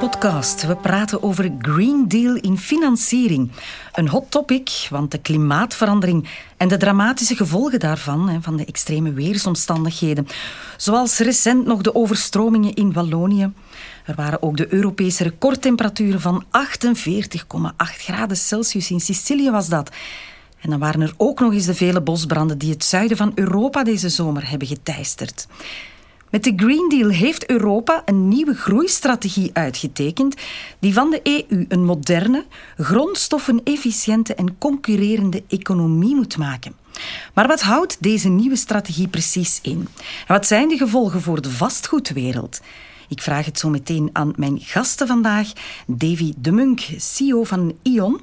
podcast. We praten over Green Deal in financiering. Een hot topic, want de klimaatverandering en de dramatische gevolgen daarvan, van de extreme weersomstandigheden, zoals recent nog de overstromingen in Wallonië. Er waren ook de Europese recordtemperaturen van 48,8 graden Celsius. In Sicilië was dat. En dan waren er ook nog eens de vele bosbranden die het zuiden van Europa deze zomer hebben geteisterd. Met de Green Deal heeft Europa een nieuwe groeistrategie uitgetekend die van de EU een moderne, grondstoffen-efficiënte en concurrerende economie moet maken. Maar wat houdt deze nieuwe strategie precies in? En wat zijn de gevolgen voor de vastgoedwereld? Ik vraag het zo meteen aan mijn gasten vandaag. Davy de Munk, CEO van ION.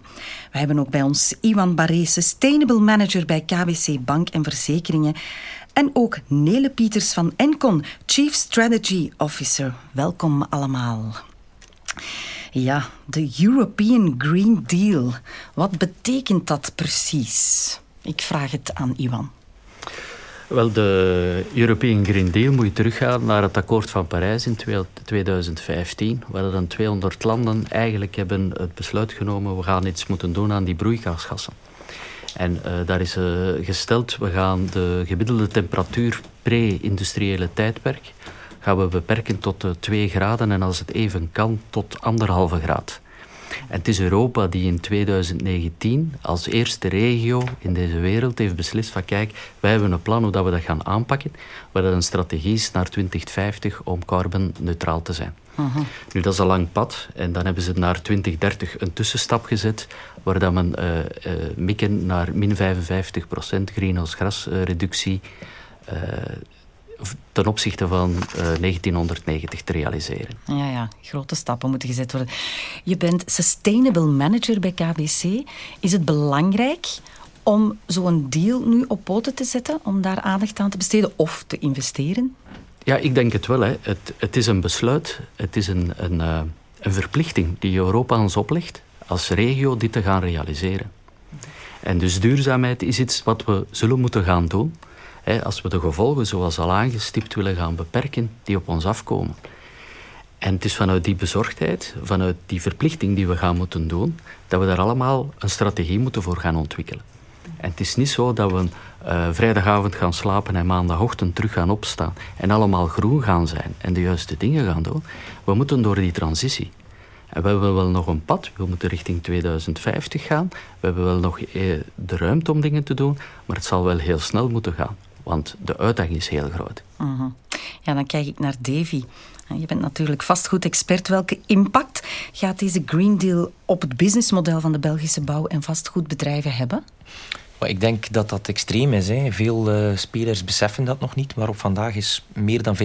We hebben ook bij ons Iwan Barré, Sustainable Manager bij KBC Bank en Verzekeringen. En ook Nele Pieters van Encon, Chief Strategy Officer. Welkom allemaal. Ja, de European Green Deal. Wat betekent dat precies? Ik vraag het aan Iwan. Wel, de European Green Deal moet je teruggaan naar het akkoord van Parijs in 2015, waar dan 200 landen eigenlijk hebben het besluit genomen, we gaan iets moeten doen aan die broeikasgassen. En uh, daar is uh, gesteld, we gaan de gemiddelde temperatuur pre-industriële tijdperk gaan we beperken tot uh, eh, 2 graden en als het even kan tot anderhalve graad. En het is Europa die in 2019 als eerste regio in deze wereld heeft beslist van kijk, wij hebben een plan hoe dat we dat gaan aanpakken, waar dat een strategie is naar 2050 om carbon-neutraal te zijn. Nu, dat is een lang pad. En dan hebben ze naar 2030 een tussenstap gezet, waar dat men uh, uh, mikken naar min 55% greenhouse gasreductie uh, ten opzichte van 1990 te realiseren. Ja, ja, grote stappen moeten gezet worden. Je bent Sustainable Manager bij KBC. Is het belangrijk om zo'n deal nu op poten te zetten, om daar aandacht aan te besteden of te investeren? Ja, ik denk het wel. Hè. Het, het is een besluit, het is een, een, uh, een verplichting die Europa ons oplegt als regio dit te gaan realiseren. En dus duurzaamheid is iets wat we zullen moeten gaan doen als we de gevolgen, zoals al aangestipt, willen gaan beperken die op ons afkomen. En het is vanuit die bezorgdheid, vanuit die verplichting die we gaan moeten doen, dat we daar allemaal een strategie moeten voor gaan ontwikkelen. En het is niet zo dat we uh, vrijdagavond gaan slapen en maandagochtend terug gaan opstaan en allemaal groen gaan zijn en de juiste dingen gaan doen. We moeten door die transitie. En we hebben wel nog een pad, we moeten richting 2050 gaan. We hebben wel nog eh, de ruimte om dingen te doen, maar het zal wel heel snel moeten gaan, want de uitdaging is heel groot. Uh Ja, dan kijk ik naar Davy. Je bent natuurlijk vastgoedexpert. Welke impact gaat deze Green Deal op het businessmodel van de Belgische bouw- en vastgoedbedrijven hebben? ik denk dat dat extreem is. Hè. Veel uh, spelers beseffen dat nog niet. Maar op vandaag is meer dan 75%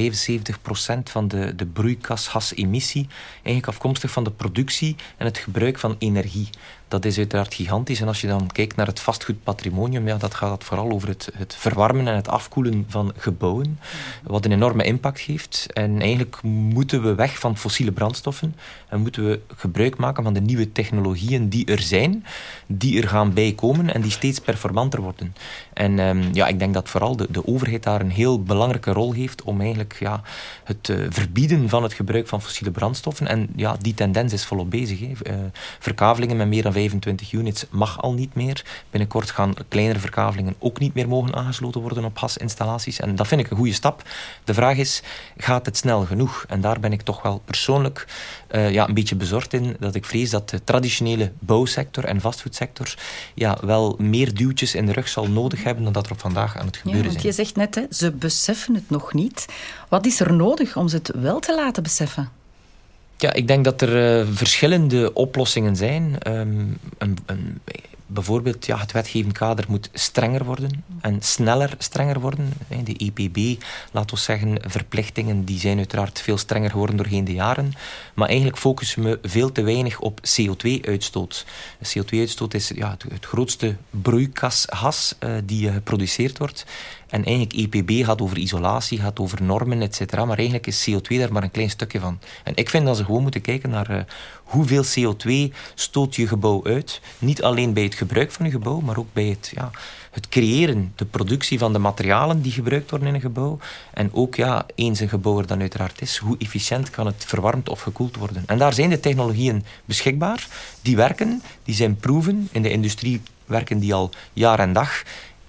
van de, de broeikasgasemissie eigenlijk afkomstig van de productie en het gebruik van energie dat is uiteraard gigantisch. En als je dan kijkt naar het vastgoedpatrimonium, ja, dat gaat vooral over het, het verwarmen en het afkoelen van gebouwen, wat een enorme impact heeft. En eigenlijk moeten we weg van fossiele brandstoffen en moeten we gebruik maken van de nieuwe technologieën die er zijn, die er gaan bijkomen en die steeds performanter worden. En um, ja, ik denk dat vooral de, de overheid daar een heel belangrijke rol heeft om eigenlijk ja, het uh, verbieden van het gebruik van fossiele brandstoffen. En ja, die tendens is volop bezig. Uh, verkavelingen met meer dan 25 units mag al niet meer. Binnenkort gaan kleinere verkavelingen ook niet meer mogen aangesloten worden op gasinstallaties. En dat vind ik een goede stap. De vraag is, gaat het snel genoeg? En daar ben ik toch wel persoonlijk uh, ja, een beetje bezorgd in. Dat ik vrees dat de traditionele bouwsector en vastgoedsector ja, wel meer duwtjes in de rug zal nodig hebben dan dat er op vandaag aan het gebeuren ja, want Je zegt net, hè, ze beseffen het nog niet. Wat is er nodig om ze het wel te laten beseffen? Ja, ik denk dat er uh, verschillende oplossingen zijn. Um, een, een, bijvoorbeeld, ja, het wetgevend kader moet strenger worden en sneller strenger worden. De EPB, laten we zeggen, verplichtingen die zijn uiteraard veel strenger geworden doorheen de jaren. Maar eigenlijk focussen we veel te weinig op CO2-uitstoot. CO2-uitstoot is ja, het, grootste broeikasgas uh, die geproduceerd wordt. En eigenlijk EPB gaat over isolatie, gaat over normen, et cetera. Maar eigenlijk is CO2 daar maar een klein stukje van. En ik vind dat ze gewoon moeten kijken naar uh, hoeveel CO2 stoot je gebouw uit. Niet alleen bij het gebruik van je gebouw, maar ook bij het, ja, het creëren, de productie van de materialen die gebruikt worden in een gebouw. En ook, ja, eens een gebouw er dan uiteraard is, hoe efficiënt kan het verwarmd of gekoeld worden. En daar zijn de technologieën beschikbaar. Die werken, die zijn proeven. In de industrie werken die al jaar en dag.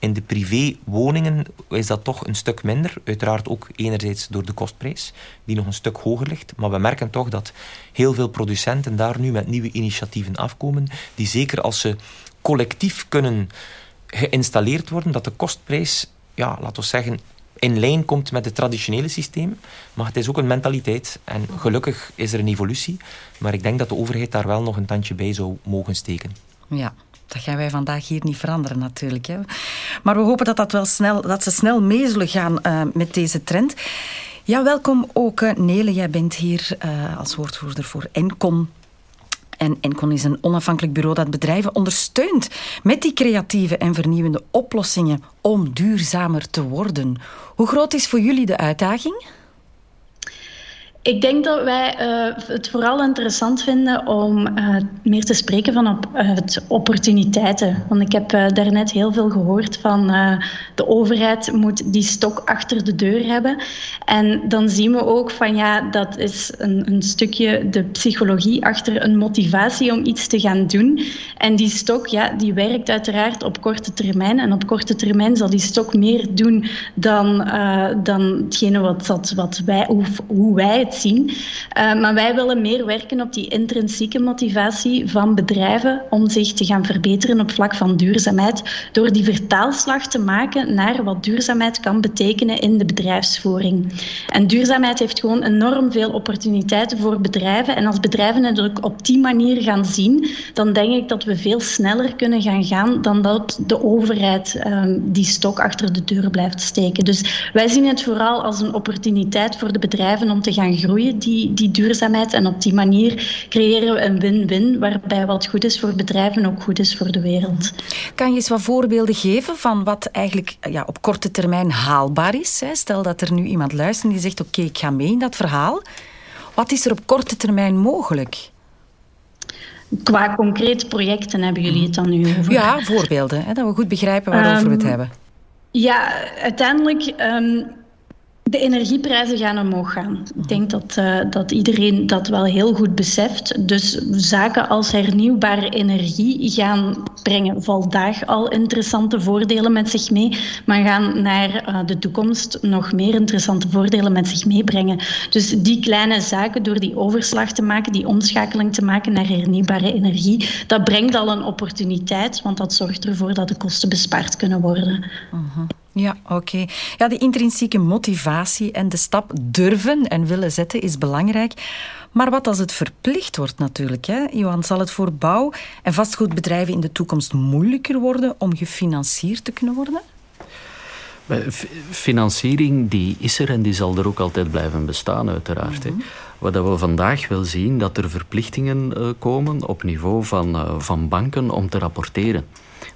In de privéwoningen is dat toch een stuk minder. Uiteraard ook enerzijds door de kostprijs, die nog een stuk hoger ligt. Maar we merken toch dat heel veel producenten daar nu met nieuwe initiatieven afkomen, die zeker als ze collectief kunnen geïnstalleerd worden, dat de kostprijs, ja, laten we zeggen, in lijn komt met het traditionele systeem. Maar het is ook een mentaliteit. En gelukkig is er een evolutie. Maar ik denk dat de overheid daar wel nog een tandje bij zou mogen steken. Ja, dat gaan wij vandaag hier niet veranderen natuurlijk. Hè. Maar we hopen dat, dat, wel snel, dat ze snel mee zullen gaan uh, met deze trend. Ja, welkom ook uh, Nele. Jij bent hier uh, als woordvoerder voor Encon. En Encon is een onafhankelijk bureau dat bedrijven ondersteunt met die creatieve en vernieuwende oplossingen om duurzamer te worden. Hoe groot is voor jullie de uitdaging? Ik denk dat wij uh, het vooral interessant vinden om uh, meer te spreken van op, uh, het opportuniteiten. Want ik heb daarnet heel veel gehoord van de overheid moet die stok achter de deur hebben. En dan zien we ook van ja, dat is een, een stukje de psychologie achter een motivatie om iets te gaan doen. En die stok, ja, die werkt uiteraard op korte termijn. En op korte termijn zal die stok meer doen dan, dan hetgene wat, wat wij, hoe, hoe wij het zien. Uh, maar wij willen meer werken op die intrinsieke motivatie van bedrijven om zich te gaan verbeteren op vlak van duurzaamheid, door die vertaalslag te maken naar wat duurzaamheid kan betekenen in de bedrijfsvoering. En duurzaamheid heeft gewoon enorm veel opportuniteiten voor bedrijven. En als bedrijven het ook op die manier gaan zien, dan denk ik dat we veel sneller kunnen gaan gaan dan dat de overheid um, die stok achter de deur blijft steken. Dus wij zien het vooral als een opportuniteit voor de bedrijven om te gaan groeien, die, die duurzaamheid. En op die manier creëren we een win-win, waarbij wat goed is voor bedrijven ook goed is voor de wereld. Kan je eens wat voorbeelden geven van wat eigenlijk ja, op korte termijn haalbaar is? Hè? Stel dat er nu iemand luistert die zegt: Oké, ik ga mee in dat verhaal. Wat is er op korte termijn mogelijk? Qua concrete projecten hebben jullie het dan nu over? Ja, voorbeelden, hè, dat we goed begrijpen waarover um, we het ehm, hebben. Ja, uiteindelijk. Um, de energieprijzen gaan omhoog gaan. Ik denk dat, uh, dat iedereen dat wel heel goed beseft. Dus zaken als hernieuwbare energie gaan brengen vandaag al interessante voordelen met zich mee, maar gaan naar uh, de toekomst nog meer interessante voordelen met zich meebrengen. Dus die kleine zaken, door die overslag te maken, die omschakeling te maken naar hernieuwbare energie, dat brengt al een opportuniteit, want dat zorgt ervoor dat de kosten bespaard kunnen worden. -huh. Ja, oké. Okay. Ja, die intrinsieke motivatie en de stap durven en willen zetten is belangrijk. Maar wat als het verplicht wordt natuurlijk? Hè? Johan, zal het voor bouw- en vastgoedbedrijven in de toekomst moeilijker worden om gefinancierd te kunnen worden? Financiering die is er en die zal er ook altijd blijven bestaan, uiteraard. Mm -hmm. Wat we vandaag wel zien, dat er verplichtingen uh, komen op niveau van, uh, van banken om te rapporteren.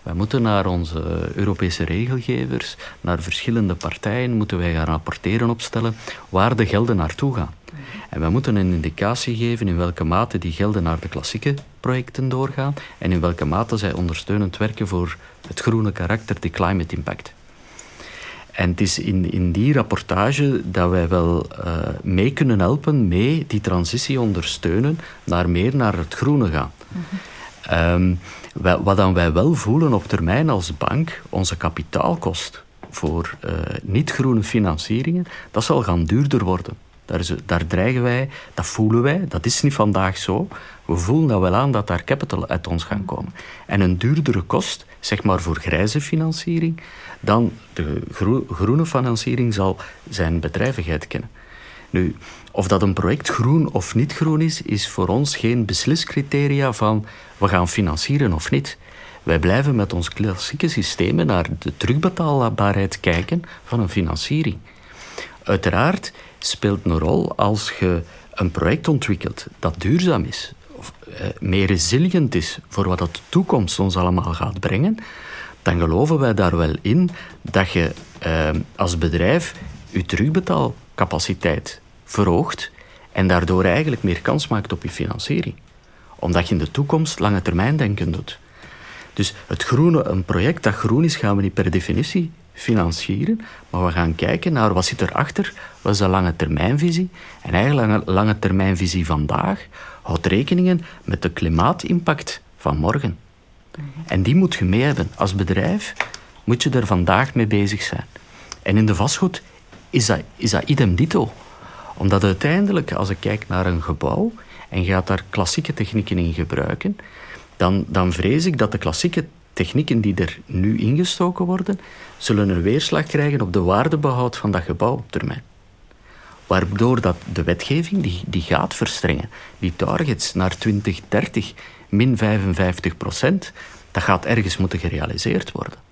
Wij moeten naar onze Europese regelgevers, naar verschillende partijen, moeten wij gaan rapporteren opstellen waar de gelden naartoe gaan. En wij moeten een indicatie geven in welke mate die gelden naar de klassieke projecten doorgaan en in welke mate zij ondersteunend werken voor het groene karakter, de climate impact. En het is in, in die rapportage dat wij wel uh, mee kunnen helpen, mee die transitie ondersteunen naar meer naar het groene gaan. Mm -hmm. um, wat dan wij wel voelen op termijn als bank, onze kapitaalkost voor uh, niet-groene financieringen, dat zal gaan duurder worden. Daar, is, daar, dreigen wij, dat voelen wij, dat is niet vandaag zo. We voelen dat wel aan dat daar capital uit ons gaan komen. En een duurdere kost, zeg maar voor grijze financiering, dan de gro groene financiering zal zijn bedrijvigheid kennen. Nu, of dat een project groen of niet groen is, is voor ons geen besliscriteria van we gaan financieren of niet. Wij blijven met ons klassieke systemen naar de terugbetaalbaarheid kijken van een financiering. Uiteraard speelt een rol als je een project ontwikkelt dat duurzaam is, of eh, meer resilient is voor wat de toekomst ons allemaal gaat brengen, dan geloven wij daar wel in dat je eh, als bedrijf je terugbetaalcapaciteit verhoogt en daardoor eigenlijk meer kans maakt op je financiering. Omdat je in de toekomst lange termijn denken doet. Dus het groene, een project dat groen is, gaan we niet per definitie financieren, maar we gaan kijken naar wat zit erachter, wat is de lange termijnvisie. En eigenlijk lange, lange termijnvisie vandaag houdt rekeningen met de klimaatimpact van morgen. En die moet je mee hebben. Als bedrijf moet je er vandaag mee bezig zijn. En in de vastgoed is dat, is dat idem dito. Omdat uiteindelijk, als ik kijk naar een gebouw en gaat daar klassieke technieken in gebruiken, dan, dan vrees ik dat de klassieke technieken die er nu ingestoken worden, zullen een weerslag krijgen op de waardebehoud van dat gebouw op termijn. Waardoor dat de wetgeving die, die gaat verstrengen. Die targets naar 2030 min 55 procent, dat gaat ergens moeten gerealiseerd worden.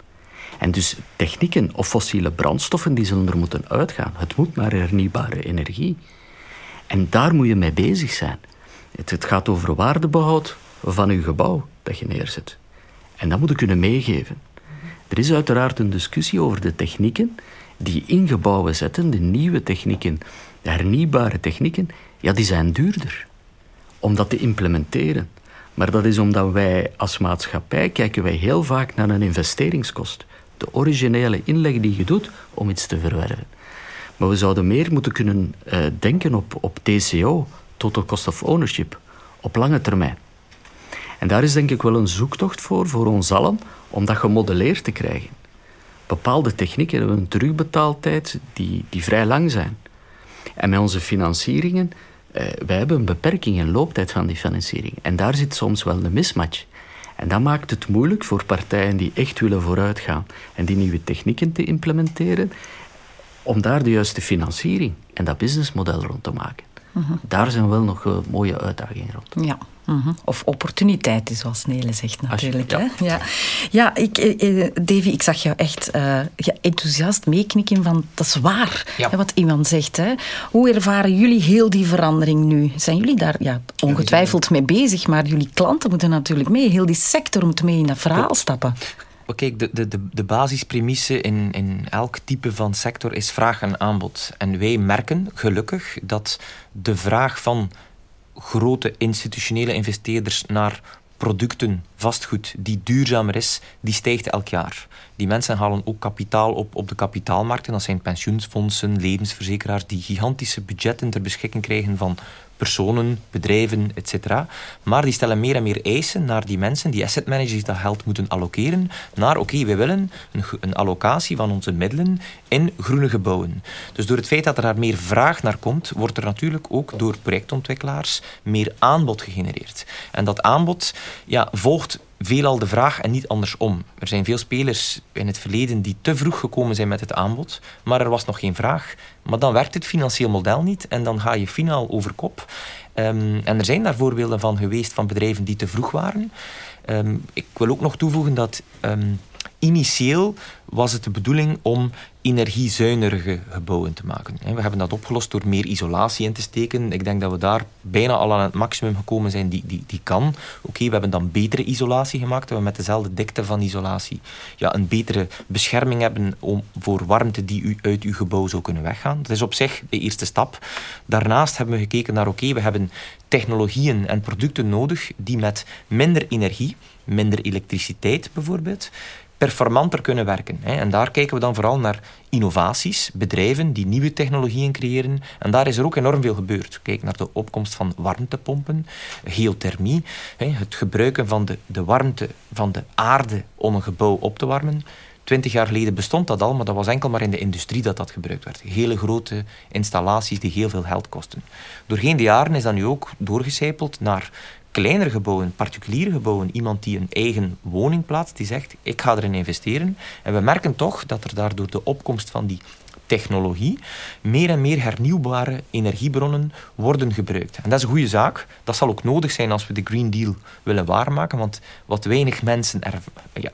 En dus technieken of fossiele brandstoffen die zullen er moeten uitgaan. Het moet naar hernieuwbare energie. En daar moet je mee bezig zijn. Het, gaat over waardebehoud van je gebouw dat je neerzet. En dat moet je kunnen meegeven. Er is uiteraard een discussie over de technieken die in gebouwen zetten, de nieuwe technieken, de hernieuwbare technieken, ja, die zijn duurder om dat te implementeren. Maar dat is omdat wij als maatschappij kijken wij heel vaak naar een investeringskost. De originele inleg die je doet om iets te verwerven. Maar we zouden meer moeten kunnen uh, denken op, op TCO, Total Cost of Ownership, op lange termijn. En daar is denk ik wel een zoektocht voor, voor ons allen, om dat gemodelleerd te krijgen. Bepaalde technieken hebben een terugbetaaltijd die, die vrij lang zijn. En met onze financieringen, eh, wij hebben een beperking in looptijd van die financiering. En daar zit soms wel een mismatch. En dat maakt het moeilijk voor partijen die echt willen vooruitgaan en die nieuwe technieken te implementeren, om daar de juiste financiering en dat businessmodel rond te maken. Mhm. Daar zijn wel nog mooie uitdagingen rond. Ja. Mhm. Of opportuniteiten, zoals Nele zegt natuurlijk. Ja, hè? ja. ja ik, eh, eh, Davy, ik zag jou echt uh, enthousiast meeknikken van dat is waar, hè, wat iemand zegt. Hè. Hoe ervaren jullie heel die verandering nu? Zijn jullie daar ja, ongetwijfeld mee bezig, maar jullie klanten moeten natuurlijk mee. Heel die sector moet mee in dat verhaal stappen. Kijk, de, de, de basispremisse in, in elk type van sector is vraag en aanbod. En wij merken gelukkig dat de vraag van grote institutionele investeerders naar producten, vastgoed, die duurzamer is, die stijgt elk jaar. Die mensen halen ook kapitaal op op de kapitaalmarkten. Dat zijn pensioenfondsen, levensverzekeraars, die gigantische budgetten ter beschikking krijgen van personen, bedrijven, etc. Maar die stellen meer en meer eisen naar die mensen, die asset managers die dat geld moeten allokeren, naar oké, we willen een, een, allocatie van onze middelen in groene gebouwen. Dus door het feit dat er daar meer vraag naar komt, wordt er natuurlijk ook door projectontwikkelaars meer aanbod gegenereerd. En dat aanbod ja, volgt veelal de vraag en niet andersom. Er zijn veel spelers in het verleden die te vroeg gekomen zijn met het aanbod, maar er was nog geen vraag. Maar dan werkt het financieel model niet en dan ga je finaal over kop. Um, en er zijn daar voorbeelden van geweest van bedrijven die te vroeg waren. Um, ik wil ook nog toevoegen dat um, initieel was het de bedoeling om energiezuinige gebouwen te maken. We hebben dat opgelost door meer isolatie in te steken. Ik denk dat we daar bijna al aan het maximum gekomen zijn die, die, die kan. Oké, we hebben dan betere isolatie gemaakt. Dat we met dezelfde dikte van isolatie ja, een betere bescherming hebben om, voor warmte die u uit uw gebouw zou kunnen weggaan. Dat is op zich de eerste stap. Daarnaast hebben we gekeken naar oké, we hebben technologieën en producten nodig die met minder energie, minder elektriciteit bijvoorbeeld, performanter kunnen werken. En daar kijken we dan vooral naar innovaties, bedrijven die nieuwe technologieën creëren. En daar is er ook enorm veel gebeurd. Kijk naar de opkomst van warmtepompen, geothermie, het gebruiken van de, de warmte van de aarde om een gebouw op te warmen. Twintig jaar geleden bestond dat al, maar dat was enkel maar in de industrie dat dat gebruikt werd. Hele grote installaties die heel veel geld kosten. Doorheen de jaren is dat nu ook doorgecijpeld naar kleinere gebouwen, particuliere gebouwen, iemand die een eigen woning plaatst, die zegt, ik ga erin investeren. En we merken toch dat er daardoor de opkomst van die technologie meer en meer hernieuwbare energiebronnen worden gebruikt. En dat is een goede zaak. Dat zal ook nodig zijn als we de Green Deal willen waarmaken. Want wat weinig mensen er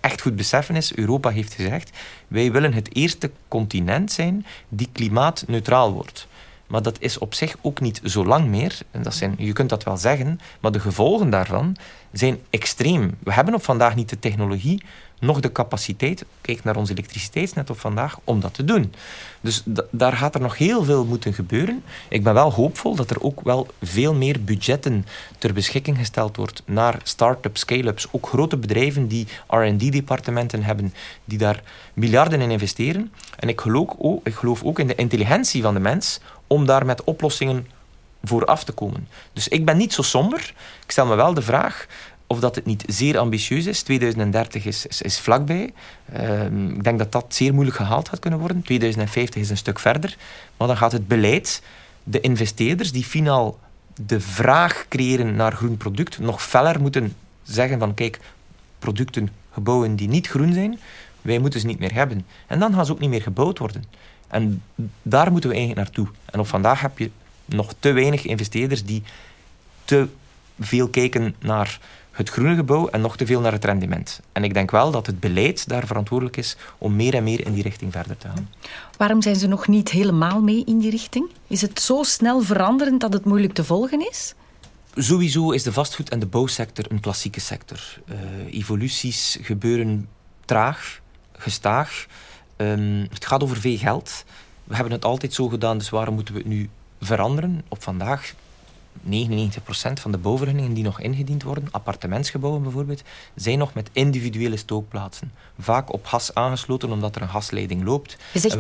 echt goed beseffen is, Europa heeft gezegd, wij willen het eerste continent zijn die klimaatneutraal wordt. Maar dat is op zich ook niet zo lang meer. En dat zijn, je kunt dat wel zeggen, maar de gevolgen daarvan zijn extreem. We hebben op vandaag niet de technologie nog de capaciteit, kijk naar ons elektriciteitsnet op vandaag, om dat te doen. Dus daar gaat er nog heel veel moeten gebeuren. Ik ben wel hoopvol dat er ook wel veel meer budgetten ter beschikking gesteld wordt naar start-ups, scale-ups, ook grote bedrijven die R&D-departementen hebben, die daar miljarden in investeren. En ik geloof, ook, ik geloof ook in de intelligentie van de mens om daar met oplossingen voor af te komen. Dus ik ben niet zo somber. Ik stel me wel de vraag of dat het niet zeer ambitieus is. 2030 is, is, vlakbij. Ehm, ik denk dat dat zeer moeilijk gehaald gaat kunnen worden. 2050 is een stuk verder. Maar dan gaat het beleid, de investeerders die finaal de vraag creëren naar groen product, nog feller moeten zeggen van kijk, producten, gebouwen die niet groen zijn, wij moeten ze niet meer hebben. En dan gaan ze ook niet meer gebouwd worden. En daar moeten we eigenlijk naartoe. En op vandaag heb je nog te weinig investeerders die te veel kijken naar het groene gebouw en nog te veel naar het rendement. En ik denk wel dat het beleid daar verantwoordelijk is om meer en meer in die richting verder te gaan. Waarom zijn ze nog niet helemaal mee in die richting? Is het zo snel veranderend dat het moeilijk te volgen is? Sowieso is de vastgoed- en de bouwsector een klassieke sector. Uh, evoluties gebeuren traag, gestaag. Um, het gaat over veel geld. We hebben het altijd zo gedaan, dus waarom moeten we het nu veranderen? Op vandaag 99% van de bouwvergunningen die nog ingediend worden, appartementsgebouwen bijvoorbeeld, zijn nog met individuele stookplaatsen. Vaak op gas aangesloten omdat er een gasleiding loopt. Je zegt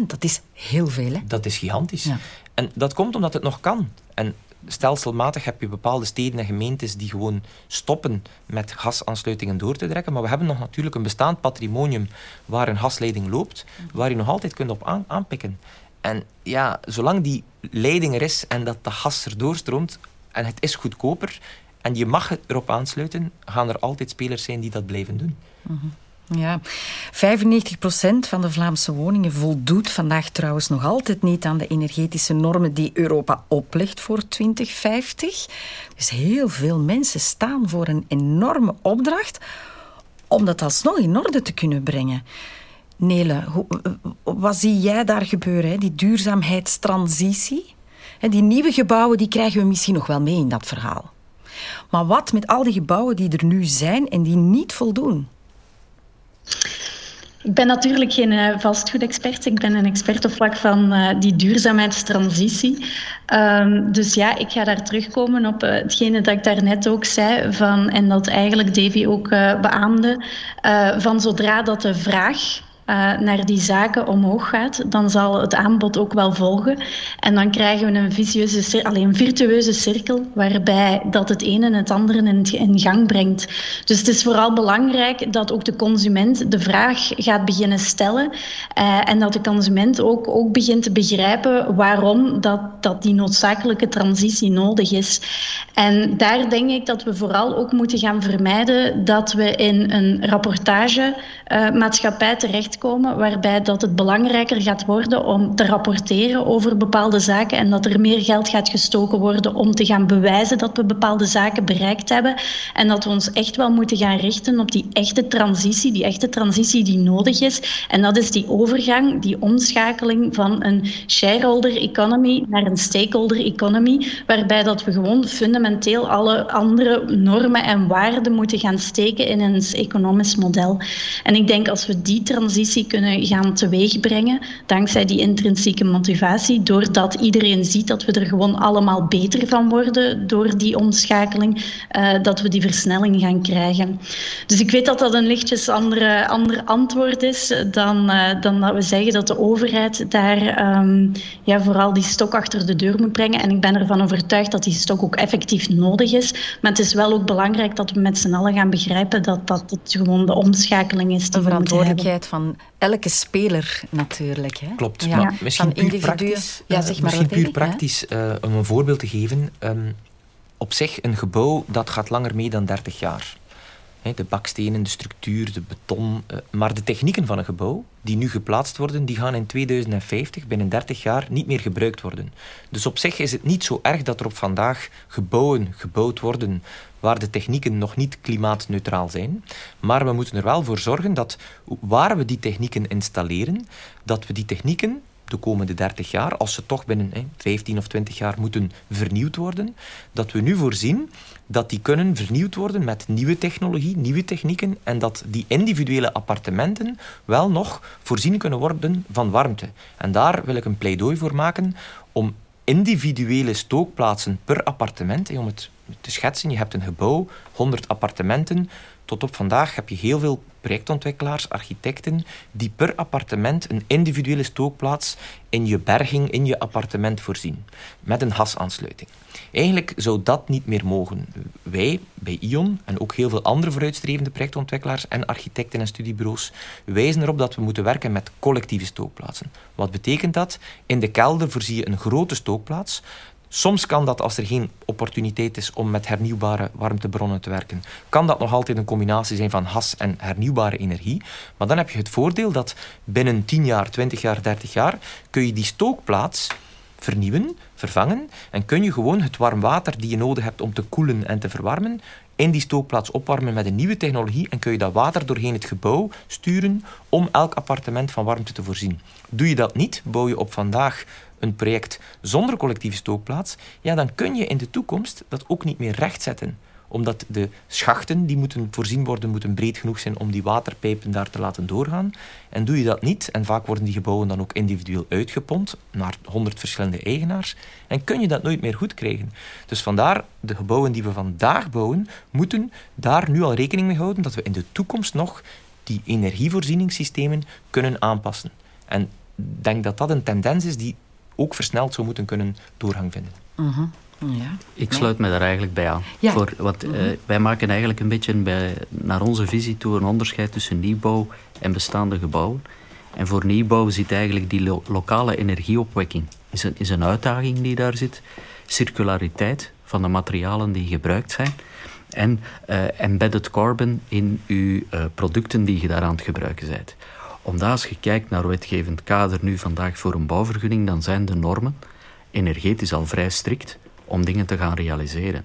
99%, dat is heel veel. Hè? Dat is gigantisch. En dat komt omdat het nog kan. En stelselmatig heb je bepaalde steden en gemeentes die gewoon stoppen met gasaansluitingen door te trekken. Maar we hebben nog natuurlijk een bestaand patrimonium waar een gasleiding loopt, waar je nog altijd kunt op aanpikken. En ja, zolang die leiding er is en dat de gas er doorstroomt en het is goedkoper en je mag erop aansluiten, gaan er altijd spelers zijn die dat blijven doen. Mhm. Ja, 95% van de Vlaamse woningen voldoet vandaag trouwens nog altijd niet aan de energetische normen die Europa oplegt voor 2050. Dus heel veel mensen staan voor een enorme opdracht om dat alsnog in orde te kunnen brengen. Nele, wat zie jij daar gebeuren, die duurzaamheidstransitie? Die nieuwe gebouwen die krijgen we misschien nog wel mee in dat verhaal. Maar wat met al die gebouwen die er nu zijn en die niet voldoen? Ik ben natuurlijk geen uh, vastgoedexpert. Ik ben een expert op vlak van uh, die duurzaamheidstransitie. Um, dus ja, ik ga daar terugkomen op hetgene dat ik daarnet ook zei. Van, en dat eigenlijk Davy ook beaamde. van zodra dat de vraag naar die zaken omhoog gaat, dan zal het aanbod ook wel volgen. En dan krijgen we een, een virtueuze cirkel waarbij dat het ene en het andere in, gang brengt. Dus het is vooral belangrijk dat ook de consument de vraag gaat beginnen stellen uh, en dat de consument ook, ook begint te begrijpen waarom dat, dat die noodzakelijke transitie nodig is. En daar denk ik dat we vooral ook moeten gaan vermijden dat we in een rapportagemaatschappij terecht komen waarbij dat het belangrijker gaat worden om te rapporteren over bepaalde zaken en dat er meer geld gaat gestoken worden om te gaan bewijzen dat we bepaalde zaken bereikt hebben en dat we ons echt wel moeten gaan richten op die echte transitie, die echte transitie die nodig is. En dat is die overgang, die omschakeling van een shareholder economy naar een stakeholder economy, waarbij dat we gewoon fundamenteel alle andere normen en waarden moeten gaan steken in een economisch model. En ik denk als we die transitie kunnen gaan teweegbrengen, dankzij die intrinsieke motivatie, doordat iedereen ziet dat we er gewoon allemaal beter van worden door die omschakeling, uh, dat we die versnelling gaan krijgen. Dus ik weet dat dat een lichtjes andere, ander antwoord is dan, uh, dan dat we zeggen dat de overheid daar um, ja, vooral die stok achter de deur moet brengen. En ik ben ervan overtuigd dat die stok ook effectief nodig is. Maar het is wel ook belangrijk dat we met z'n allen gaan begrijpen dat dat het gewoon de omschakeling is die de verantwoordelijkheid van elke speler natuurlijk. Hè? Klopt, ja. maar misschien puur praktisch, ja, zeg maar misschien puur praktisch uh, om een voorbeeld te geven. Um, op zich, een gebouw dat gaat langer mee dan 30 jaar. De bakstenen, de structuur, de beton. Uh, maar de technieken van een gebouw, die nu geplaatst worden, die gaan in 2050, binnen 30 jaar, niet meer gebruikt worden. Dus op zich is het niet zo erg dat er op vandaag gebouwen gebouwd worden waar de technieken nog niet klimaatneutraal zijn. Maar we moeten er wel voor zorgen dat waar we die technieken installeren, dat we die technieken de komende 30 jaar, als ze toch binnen hè, 15 of 20 jaar moeten vernieuwd worden, dat we nu voorzien dat die kunnen vernieuwd worden met nieuwe technologie, nieuwe technieken en dat die individuele appartementen wel nog voorzien kunnen worden van warmte. En daar wil ik een pleidooi voor maken om individuele stookplaatsen per appartement, om het te schetsen, je hebt een gebouw, 100 appartementen, tot op vandaag heb je heel veel projectontwikkelaars, architecten, die per appartement een individuele stookplaats in je berging, in je appartement voorzien. Met een hasaansluiting. Eigenlijk zou dat niet meer mogen. Wij bij ION en ook heel veel andere vooruitstrevende projectontwikkelaars en architecten en studiebureaus wijzen erop dat we moeten werken met collectieve stookplaatsen. Wat betekent dat? In de kelder voorzie je een grote stookplaats. Soms kan dat, als er geen opportuniteit is om met hernieuwbare warmtebronnen te werken, kan dat nog altijd een combinatie zijn van has en hernieuwbare energie. Maar dan heb je het voordeel dat binnen 10 jaar, 20 jaar, 30 jaar kun je die stookplaats vernieuwen, vervangen en kun je gewoon het warm water die je nodig hebt om te koelen en te verwarmen in die stookplaats opwarmen met een nieuwe technologie en kun je dat water doorheen het gebouw sturen om elk appartement van warmte te voorzien. Doe je dat niet, bouw je op vandaag een project zonder collectieve stookplaats, ja, dan kun je in de toekomst dat ook niet meer rechtzetten omdat de schachten die moeten voorzien worden, moeten breed genoeg zijn om die waterpijpen daar te laten doorgaan. En doe je dat niet, en vaak worden die gebouwen dan ook individueel uitgepompt naar 100 verschillende eigenaars, en kun je dat nooit meer goed krijgen. Dus vandaar, de gebouwen die we vandaag bouwen, moeten daar nu al rekening mee houden dat we in de toekomst nog die energievoorzieningssystemen kunnen aanpassen. En ik denk dat dat een tendens is die ook versneld zou moeten kunnen doorgang vinden. Mhm. Ja. Ik sluit me daar eigenlijk bij aan. Ja. Voor, wat, eh, wij maken eigenlijk een beetje bij, naar onze visie toe een onderscheid tussen nieuwbouw en bestaande gebouwen. En voor nieuwbouw zit eigenlijk die lo- lokale energieopwekking. Is een, is een uitdaging die daar zit. Circulariteit van de materialen die gebruikt zijn. En eh, embedded carbon in uw eh, producten die je daar aan het gebruiken bent. Omdat als je kijkt naar wetgevend kader nu vandaag voor een bouwvergunning, dan zijn de normen energetisch al vrij strikt om dingen te gaan realiseren.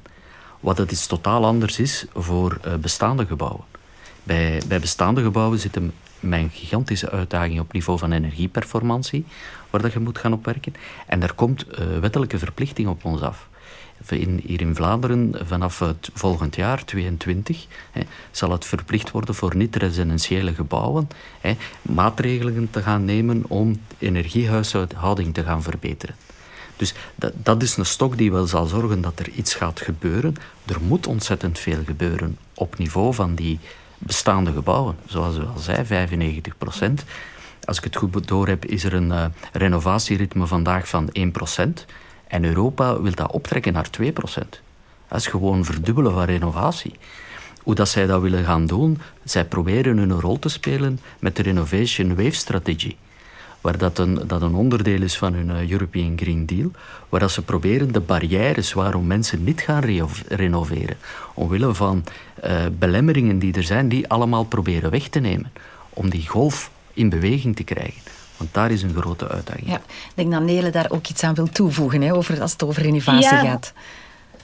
Wat het iets totaal anders is voor eh, bestaande gebouwen. Bij, bij bestaande gebouwen zit een, met een gigantische uitdaging op niveau van energieperformantie, waar dat je moet gaan opwerken. En er komt eh, wettelijke verplichting op ons af. In, hier in Vlaanderen, vanaf het volgend jaar, 22, hè, zal het verplicht worden voor niet-residentiële gebouwen hè, maatregelen te gaan nemen om energiehuishouding te gaan verbeteren. Dus dat, dat is een stok die wel zal zorgen dat er iets gaat gebeuren. Er moet ontzettend veel gebeuren op niveau van die bestaande gebouwen. Zoals u al zei, 95 procent. Als ik het goed door heb, is er een uh, renovatieritme vandaag van 1 procent. En Europa wil dat optrekken naar 2 procent. Dat is gewoon verdubbelen van renovatie. Hoe dat zij dat willen gaan doen, zij proberen hun rol te spelen met de Renovation Wave Strategy waar dat een, dat een onderdeel is van hun uh, European Green Deal, waar dat ze proberen de barrières waarom mensen niet gaan re renoveren, omwille van uh, belemmeringen die er zijn, die allemaal proberen weg te nemen, om die golf in beweging te krijgen. Want daar is een grote uitdaging. Ja, ik denk dat Nele daar ook iets aan wil toevoegen, hè, over, als het over renovatie Ja. gaat.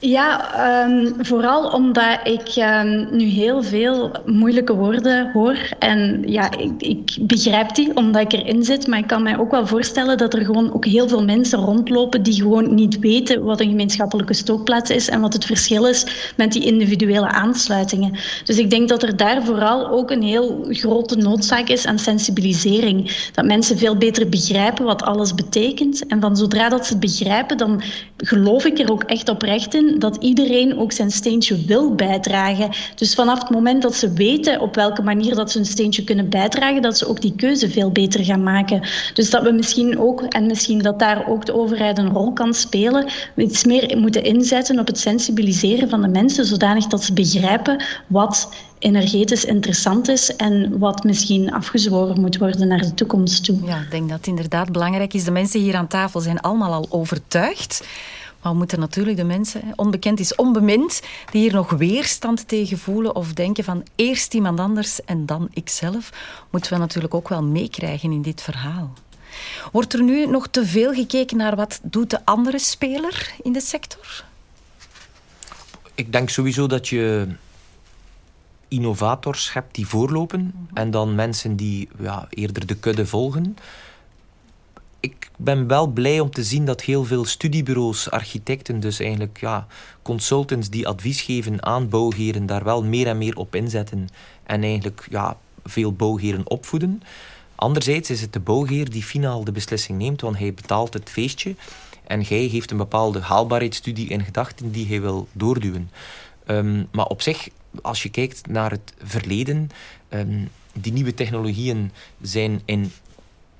Ja, ehm, vooral omdat ik ehm, nu heel veel moeilijke woorden hoor. En ja, ik, ik begrijp die omdat ik erin zit. Maar ik kan mij ook wel voorstellen dat er gewoon ook heel veel mensen rondlopen die gewoon niet weten wat een gemeenschappelijke stookplaats is en wat het verschil is met die individuele aansluitingen. Dus ik denk dat er daar vooral ook een heel grote noodzaak is aan sensibilisering. Dat mensen veel beter begrijpen wat alles betekent. En van zodra dat ze het begrijpen, dan geloof ik er ook echt oprecht in dat iedereen ook zijn steentje wil bijdragen. Dus vanaf het moment dat ze weten op welke manier dat ze een steentje kunnen bijdragen, dat ze ook die keuze veel beter gaan maken. Dus dat we misschien ook, en misschien dat daar ook de overheid een rol kan spelen, iets meer moeten inzetten op het sensibiliseren van de mensen, zodanig dat ze begrijpen wat energetisch interessant is en wat misschien afgezworen moet worden naar de toekomst toe. Ja, ik denk dat het inderdaad belangrijk is. De mensen hier aan tafel zijn allemaal al overtuigd. Maar we moeten natuurlijk de mensen, onbekend is onbemind, die hier nog weerstand tegen voelen of denken van eerst iemand anders en dan ikzelf, moeten we natuurlijk ook wel meekrijgen in dit verhaal. Wordt er nu nog te veel gekeken naar wat doet de andere speler in de sector? Ik denk sowieso dat je innovators hebt die voorlopen en dan mensen die ja, eerder de kudde volgen. Ik ben wel blij om te zien dat heel veel studiebureaus, architecten, dus eigenlijk ja, consultants die advies geven aan bouwheren, daar wel meer en meer op inzetten en eigenlijk ja, veel bouwheren opvoeden. Anderzijds is het de bouwheer die finaal de beslissing neemt, want hij betaalt het feestje en hij heeft een bepaalde haalbaarheidsstudie in gedachten die hij wil doorduwen. Ehm, maar op zich, als je kijkt naar het verleden, um, die nieuwe technologieën zijn in,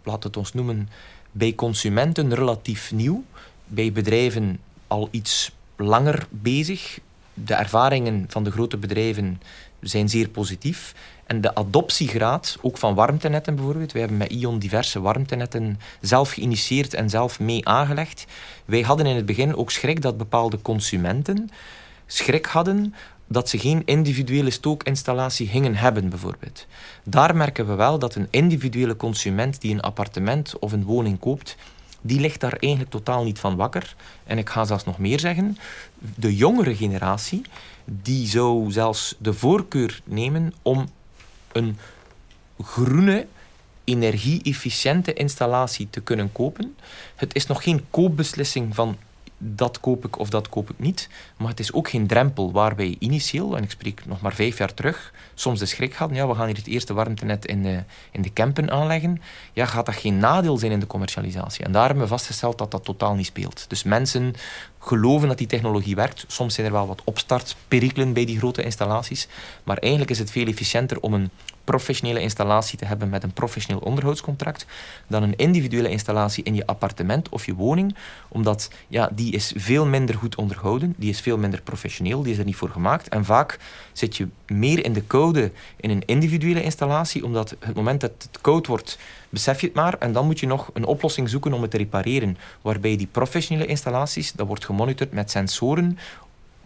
laat het ons noemen, bij consumenten relatief nieuw, bij bedrijven al iets langer bezig. De ervaringen van de grote bedrijven zijn zeer positief. En de adoptiegraad, ook van warmtenetten bijvoorbeeld, wij hebben met ION diverse warmtenetten zelf geïnitieerd en zelf mee aangelegd. Wij hadden in het begin ook schrik dat bepaalde consumenten schrik hadden dat ze geen individuele stookinstallatie gingen hebben, bijvoorbeeld. Daar merken we wel dat een individuele consument die een appartement of een woning koopt, die ligt daar eigenlijk totaal niet van wakker. En ik ga zelfs nog meer zeggen, de jongere generatie, die zou zelfs de voorkeur nemen om een groene, energie-efficiënte installatie te kunnen kopen. Het is nog geen koopbeslissing van dat koop ik of dat koop ik niet. Maar het is ook geen drempel waarbij initieel, en ik spreek nog maar vijf jaar terug, soms de schrik hadden, ja, we gaan hier het eerste warmtenet in de, in de campen aanleggen. Ja, gaat dat geen nadeel zijn in de commercialisatie? En daar hebben we vastgesteld dat dat totaal niet speelt. Dus mensen geloven dat die technologie werkt. Soms zijn er wel wat opstartperikelen bij die grote installaties. Maar eigenlijk is het veel efficiënter om een professionele installatie te hebben met een professioneel onderhoudscontract dan een individuele installatie in je appartement of je woning, omdat ja, die is veel minder goed onderhouden, die is veel minder professioneel, die is er niet voor gemaakt. En vaak zit je meer in de koude in een individuele installatie, omdat het moment dat het koud wordt, besef je het maar en dan moet je nog een oplossing zoeken om het te repareren. Waarbij die professionele installaties, dat wordt gemonitord met sensoren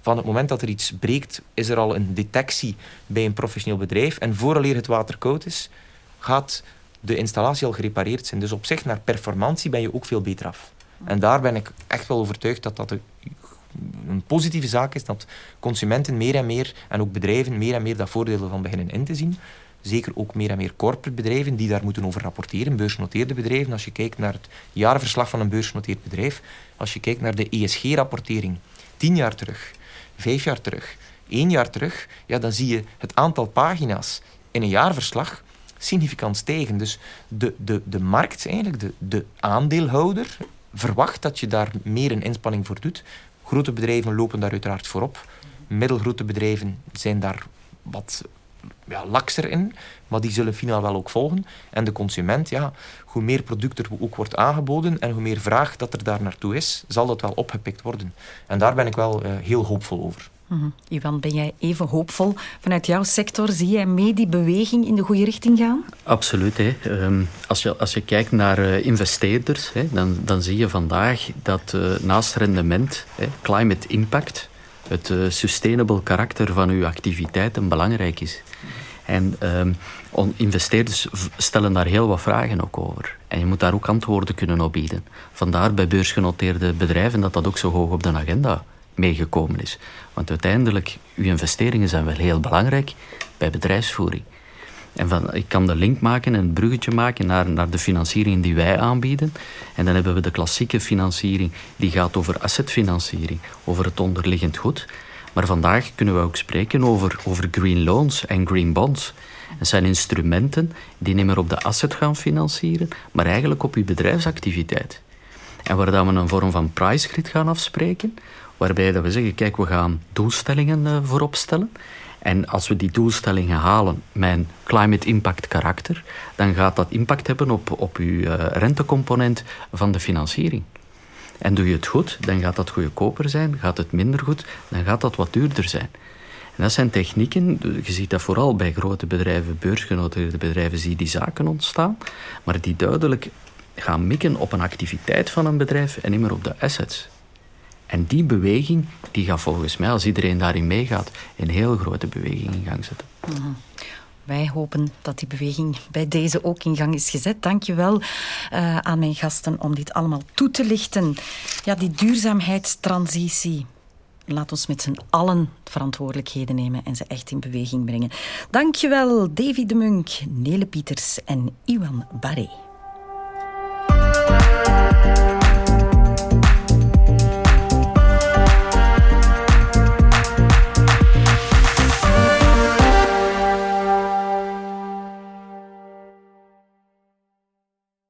van het moment dat er iets breekt, is er al een detectie bij een professioneel bedrijf. En vooraleer het water koud is, gaat de installatie al gerepareerd zijn. Dus op zich, naar performantie ben je ook veel beter af. En daar ben ik echt wel overtuigd dat dat een positieve zaak is. Dat consumenten meer en meer, en ook bedrijven, meer en meer dat voordelen van beginnen in te zien. Zeker ook meer en meer corporate bedrijven die daar moeten over rapporteren. Beursgenoteerde bedrijven. Als je kijkt naar het jaarverslag van een beursgenoteerd bedrijf. Als je kijkt naar de ESG-rapportering. Tien jaar terug vijf jaar terug, één jaar terug, ja, dan zie je het aantal pagina's in een jaarverslag significant stijgen. Dus de, de, de markt, eigenlijk, de, de aandeelhouder, verwacht dat je daar meer een inspanning voor doet. Grote bedrijven lopen daar uiteraard voorop. Middelgrote bedrijven zijn daar wat ja, lakser in, maar die zullen finaal wel ook volgen. En de consument, ja, hoe meer product er ook wordt aangeboden en hoe meer vraag dat er daar naartoe is, zal dat wel opgepikt worden. En daar ben ik wel uh, heel hoopvol over. Mm Ivan, ben jij even hoopvol? Vanuit jouw sector zie jij mee die beweging in de goede richting gaan? Absoluut. Hè. Um, als, je, als je kijkt naar uh, investeerders, hè, dan, dan zie je vandaag dat uh, naast rendement, hè, climate impact, het uh, sustainable karakter van uw activiteiten belangrijk is. En um, investeerders stellen daar heel wat vragen ook over. En je moet daar ook antwoorden kunnen op bieden. Vandaar bij beursgenoteerde bedrijven dat dat ook zo hoog op de agenda meegekomen is. Want uiteindelijk, uw investeringen zijn wel heel belangrijk bij bedrijfsvoering. En van, ik kan de link maken en een bruggetje maken naar, naar de financiering die wij aanbieden. En dan hebben we de klassieke financiering, die gaat over assetfinanciering, over het onderliggend goed. Maar vandaag kunnen we ook spreken over, over green loans en green bonds. Dat zijn instrumenten die niet meer op de asset gaan financieren, maar eigenlijk op uw bedrijfsactiviteit. En waar dat we een vorm van price grid gaan afspreken, waarbij dat we zeggen, kijk, we gaan doelstellingen uh, voorop stellen. En als we die doelstellingen halen een climate impact karakter, dan gaat dat impact hebben op, op uw uh, rentecomponent van de financiering. En doe je het goed, dan gaat dat goedkoper zijn. Gaat het minder goed, dan gaat dat wat duurder zijn. En dat zijn technieken, je ziet dat vooral bij grote bedrijven, beursgenoteerde bedrijven, zie je die zaken ontstaan, maar die duidelijk gaan mikken op een activiteit van een bedrijf en niet meer op de assets. En die beweging, die gaat volgens mij, als iedereen daarin meegaat, een heel grote beweging in gang zetten. Mhm. Wij hopen dat die beweging bij deze ook in gang is gezet. Dank je wel uh, aan mijn gasten om dit allemaal toe te lichten. Ja, die duurzaamheidstransitie. Laat ons met z'n allen verantwoordelijkheden nemen en ze echt in beweging brengen. Dankjewel, Davy de Munk, Nele Pieters en Iwan Barre.